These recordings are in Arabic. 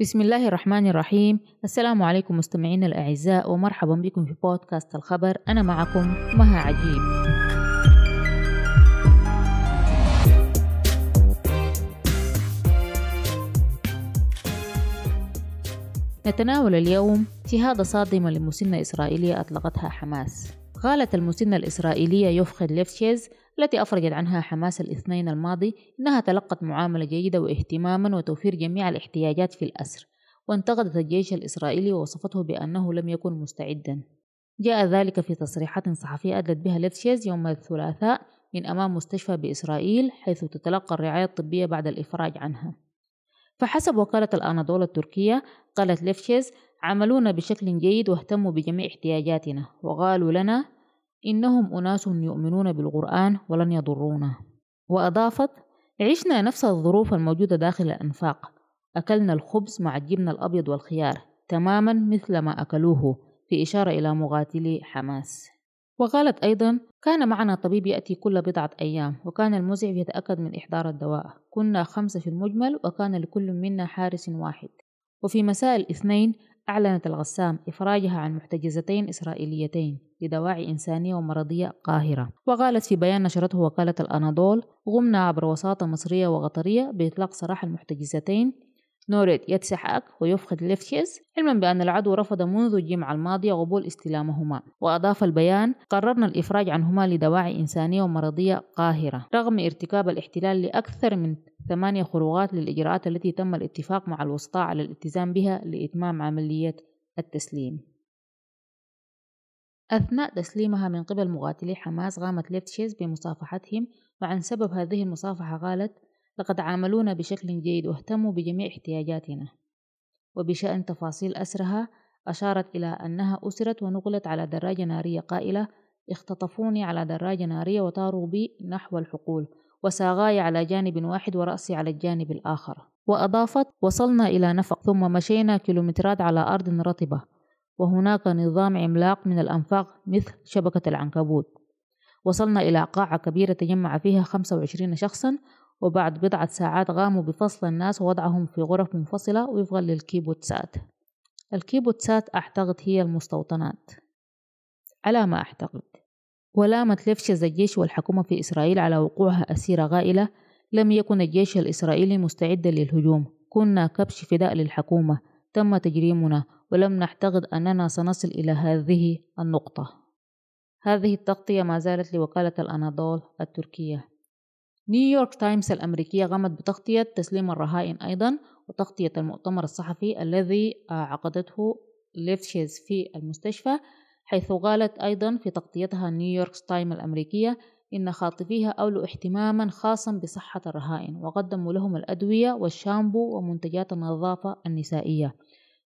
بسم الله الرحمن الرحيم. السلام عليكم مستمعينا الأعزاء ومرحبا بكم في بودكاست الخبر. أنا معكم مها عجيب. نتناول اليوم اجتهاد صادمة لمسنة إسرائيلية أطلقتها حماس. قالت المسنة الإسرائيلية يوفخد ليفتشيز التي أفرجت عنها حماس الاثنين الماضي إنها تلقت معاملة جيدة واهتماما وتوفير جميع الاحتياجات في الأسر وانتقدت الجيش الإسرائيلي ووصفته بأنه لم يكن مستعدا. جاء ذلك في تصريحات صحفية أدلت بها ليفشيتز يوم الثلاثاء من أمام مستشفى بإسرائيل حيث تتلقى الرعاية الطبية بعد الإفراج عنها. وحسب وكالة الأناضول التركية قالت ليفشيتز عاملونا بشكل جيد واهتموا بجميع احتياجاتنا وقالوا لنا إنهم أناس يؤمنون بالقرآن ولن يضرونا وأضافت عشنا نفس الظروف الموجودة داخل الأنفاق. أكلنا الخبز مع الجبن الأبيض والخيار تماما مثل ما أكلوه في إشارة إلى مقاتلي حماس. وقالت أيضا كان معنا طبيب يأتي كل بضعة أيام وكان المزعج يتأكد من إحضار الدواء. كنا خمسة في المجمل وكان لكل منا حارس واحد. وفي مساء الاثنين أعلنت القسام إفراجها عن محتجزتين إسرائيليتين. لدواعي إنسانية ومرضية قاهرة. وقالت في بيان نشرته وكالة الأناضول قمنا عبر وساطة مصرية وقطرية بإطلاق سراح المحتجزتين. نوريت يتسحاق ويوخفد ليفشيتز علما بأن العدو رفض منذ الجمعة الماضية قبول استلامهما. وأضاف البيان قررنا الإفراج عنهما لدواعي إنسانية ومرضية قاهرة. رغم ارتكاب الاحتلال لأكثر من ثمانية خروقات للإجراءات التي تم الاتفاق مع الوسطاء على الالتزام بها لإتمام عملية التسليم. أثناء تسليمها من قبل مقاتلي حماس قامت ليفشيتز بمصافحتهم وعن سبب هذه المصافحة قالت لقد عاملونا بشكل جيد واهتموا بجميع احتياجاتنا. وبشأن تفاصيل أسرها أشارت إلى أنها أسرت ونقلت على دراجة نارية قائلة اختطفوني على دراجة نارية وطاروا بي نحو الحقول وساقاي على جانب واحد ورأسي على الجانب الآخر. وأضافت وصلنا إلى نفق ثم مشينا كيلومترات على أرض رطبة. وهناك نظام عملاق من الأنفاق مثل شبكة العنكبوت. وصلنا إلى قاعة كبيرة تجمع فيها 25 شخصا وبعد بضعة ساعات قاموا بفصل الناس ووضعهم في غرف منفصلة وفقا للكيبوتسات الكيبوتسات أعتقد هي المستوطنات. على ما أعتقد. ولامت لفشز الجيش والحكومة في إسرائيل على وقوعها أسيرة غائلة لم يكن الجيش الإسرائيلي مستعدا للهجوم. كنا كبش فداء للحكومة. تم تجريمنا. ولم نعتقد أننا سنصل إلى هذه النقطة. هذه التغطية ما زالت لوكالة الأناضول التركية. نيويورك تايمز الأمريكية قامت بتغطية تسليم الرهائن أيضا وتغطية المؤتمر الصحفي الذي عقدته ليفشيتز في المستشفى حيث قالت أيضا في تغطيتها نيويورك تايم الأمريكية إن خاطفيها أولوا اهتماما خاصا بصحة الرهائن وقدموا لهم الأدوية والشامبو ومنتجات النظافة النسائية.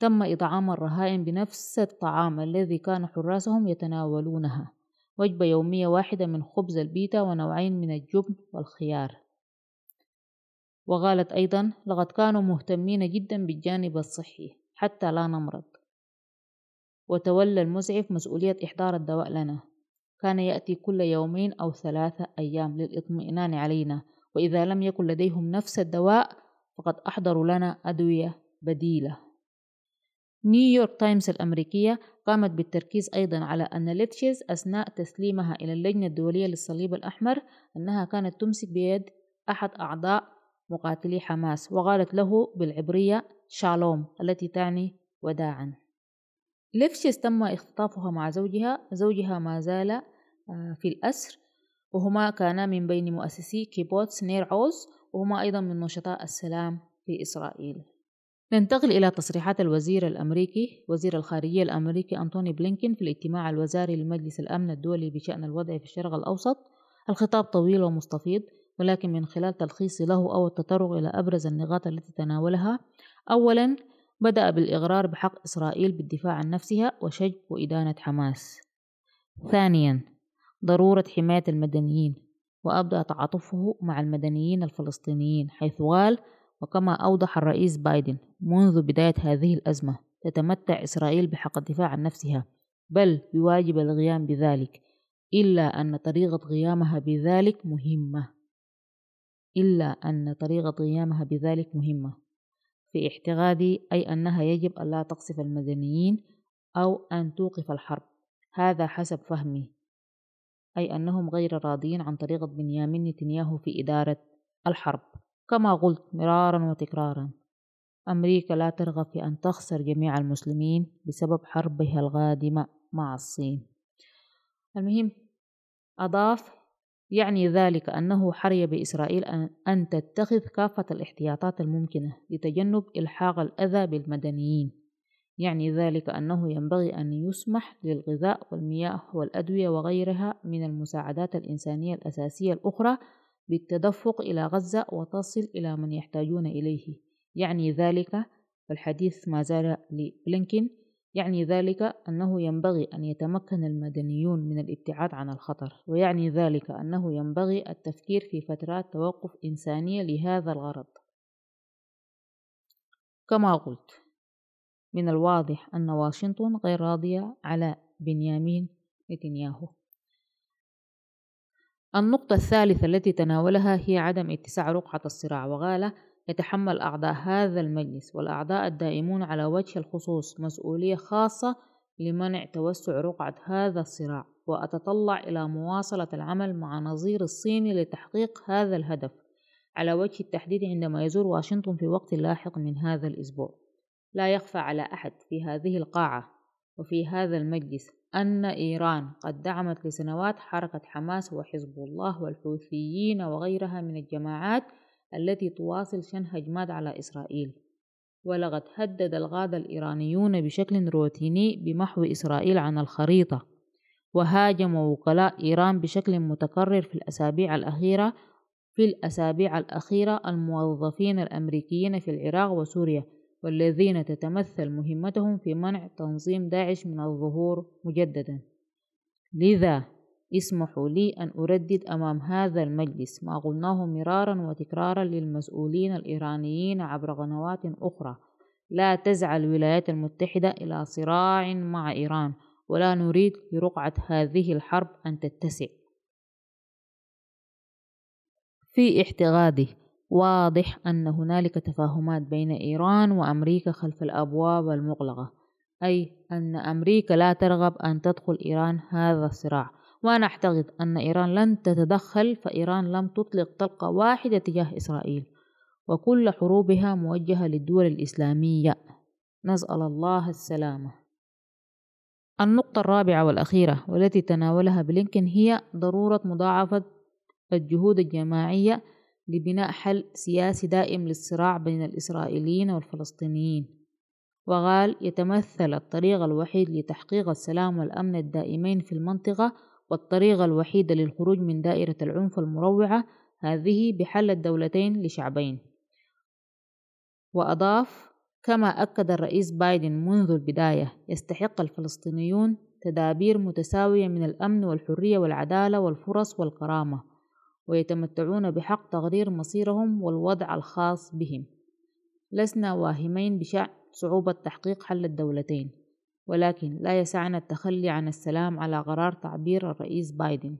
تم إطعام الرهائن بنفس الطعام الذي كان حراسهم يتناولونها. وجبة يومية واحدة من خبز البيتا ونوعين من الجبن والخيار. وقالت أيضا لقد كانوا مهتمين جدا بالجانب الصحي حتى لا نمرض. وتولى المسعف مسؤولية إحضار الدواء لنا. كان يأتي كل يومين أو ثلاثة أيام للإطمئنان علينا وإذا لم يكن لديهم نفس الدواء فقد أحضروا لنا أدوية بديلة. نيويورك تايمز الأمريكية قامت بالتركيز أيضا على أن ليفشيز أثناء تسليمها إلى اللجنة الدولية للصليب الأحمر أنها كانت تمسك بيد أحد أعضاء مقاتلي حماس وقالت له بالعبرية شالوم التي تعني وداعا ليفشيز تم اختطافها مع زوجها زوجها ما زال آه، في الأسر وهما كانا من بين مؤسسي كيبوتس نير عوز وهما أيضا من نشطاء السلام في إسرائيل. ننتقل إلى تصريحات الوزير الأمريكي وزير الخارجية الأمريكي أنتوني بلينكين في الاجتماع الوزاري لمجلس الأمن الدولي بشأن الوضع في الشرق الأوسط. الخطاب طويل ومستفيض ولكن من خلال تلخيص له أو التطرق إلى أبرز النقاط التي تناولها. أولا بدأ بالإغرار بحق إسرائيل بالدفاع عن نفسها وشج وإدانة حماس. ثانيا ضرورة حماية المدنيين وأبدأ تعاطفه مع المدنيين الفلسطينيين حيث قال وكما أوضح الرئيس بايدن منذ بداية هذه الأزمة تتمتع إسرائيل بحق الدفاع عن نفسها بل بواجب القيام بذلك إلا أن طريقة قيامها بذلك مهمة. إلا أن طريقة قيامها بذلك مهمة. في اعتقادي أي أنها يجب أن لا تقصف المدنيين أو أن توقف الحرب. هذا حسب فهمي. أي أنهم غير راضين عن طريقة بنيامين نتنياهو في إدارة الحرب. كما قلت مرارا وتكرارا. أمريكا لا ترغب في أن تخسر جميع المسلمين بسبب حربها القادمة مع الصين. المهم أضاف يعني ذلك أنه حري بإسرائيل أن تتخذ كافة الاحتياطات الممكنة لتجنب إلحاق الأذى بالمدنيين. يعني ذلك أنه ينبغي أن يسمح للغذاء والمياه والأدوية وغيرها من المساعدات الإنسانية الأساسية الأخرى بالتدفق إلى غزة وتصل إلى من يحتاجون إليه. يعني ذلك الحديث ما زال لبلينكين يعني ذلك أنه ينبغي أن يتمكن المدنيون من الابتعاد عن الخطر ويعني ذلك أنه ينبغي التفكير في فترات توقف إنسانية لهذا الغرض. كما قلت من الواضح أن واشنطن غير راضية على بنيامين نتنياهو. النقطة الثالثة التي تناولها هي عدم اتساع رقعة الصراع وقال يتحمل أعضاء هذا المجلس والأعضاء الدائمون على وجه الخصوص مسؤولية خاصة لمنع توسع رقعة هذا الصراع وأتطلع إلى مواصلة العمل مع نظير الصيني لتحقيق هذا الهدف على وجه التحديد عندما يزور واشنطن في وقت لاحق من هذا الأسبوع. لا يخفى على أحد في هذه القاعة وفي هذا المجلس أن إيران قد دعمت لسنوات حركة حماس وحزب الله والحوثيين وغيرها من الجماعات التي تواصل شن هجمات على إسرائيل. ولقد هدد الغاد الإيرانيون بشكل روتيني بمحو إسرائيل عن الخريطة وهاجم وكلاء إيران بشكل متكرر في الأسابيع الأخيرة في الأسابيع الأخيرة الموظفين الأمريكيين في العراق وسوريا. والذين تتمثل مهمتهم في منع تنظيم داعش من الظهور مجددا. لذا اسمحوا لي أن أردد أمام هذا المجلس ما قلناه مرارا وتكرارا للمسؤولين الإيرانيين عبر قنوات أخرى. لا تزعى الولايات المتحدة إلى صراع مع إيران ولا نريد لرقعة هذه الحرب أن تتسع. في اعتقادي واضح أن هنالك تفاهمات بين إيران وأمريكا خلف الأبواب المغلقة أي أن أمريكا لا ترغب أن تدخل إيران هذا الصراع. وأنا أعتقد أن إيران لن تتدخل فإيران لم تطلق طلقة واحدة تجاه إسرائيل وكل حروبها موجهة للدول الإسلامية. نسأل الله السلامة. النقطة الرابعة والأخيرة والتي تناولها بلينكن هي ضرورة مضاعفة الجهود الجماعية لبناء حل سياسي دائم للصراع بين الإسرائيليين والفلسطينيين. وقال يتمثل الطريق الوحيد لتحقيق السلام والأمن الدائمين في المنطقة والطريقة الوحيدة للخروج من دائرة العنف المروعة هذه بحل الدولتين لشعبين وأضاف كما أكد الرئيس بايدن منذ البداية يستحق الفلسطينيون تدابير متساوية من الأمن والحرية والعدالة والفرص والكرامة ويتمتعون بحق تقدير مصيرهم والوضع الخاص بهم. لسنا واهمين بشأن صعوبة تحقيق حل الدولتين ولكن لا يسعنا التخلي عن السلام على قرار تعبير الرئيس بايدن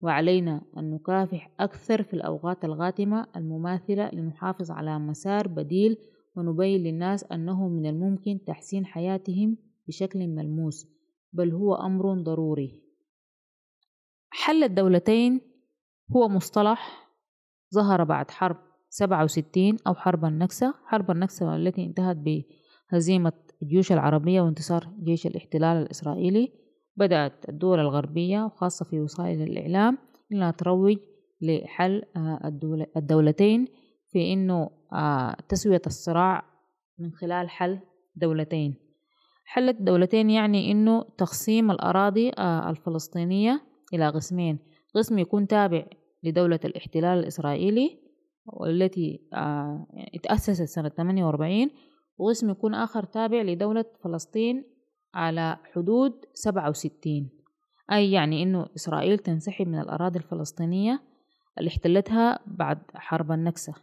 وعلينا أن نكافح أكثر في الأوقات الغاتمة المماثلة لنحافظ على مسار بديل ونبين للناس أنه من الممكن تحسين حياتهم بشكل ملموس بل هو أمر ضروري. حل الدولتين هو مصطلح ظهر بعد حرب سبعة وستين أو حرب النكسة. حرب النكسة التي انتهت بهزيمة الجيوش العربية وانتصار جيش الاحتلال الإسرائيلي. بدأت الدول الغربية وخاصة في وسائل الإعلام إنها تروج لحل آه، الدولتين في إنه آه، تسوية الصراع من خلال حل دولتين. حل الدولتين يعني إنه تقسيم الأراضي آه، الفلسطينية إلى قسمين. قسم يكون تابع لدولة الاحتلال الإسرائيلي والتي اتأسست سنة 48 واسم يكون آخر تابع لدولة فلسطين على حدود سبعة وستين. أي يعني إنه إسرائيل تنسحب من الأراضي الفلسطينية اللي احتلتها بعد حرب النكسة.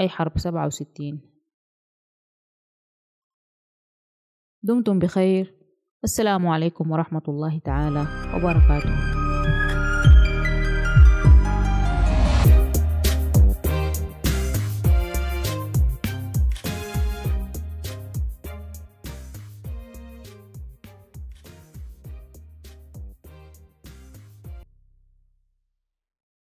أي حرب سبعة وستين. دمتم بخير. السلام عليكم ورحمة الله تعالى وبركاته.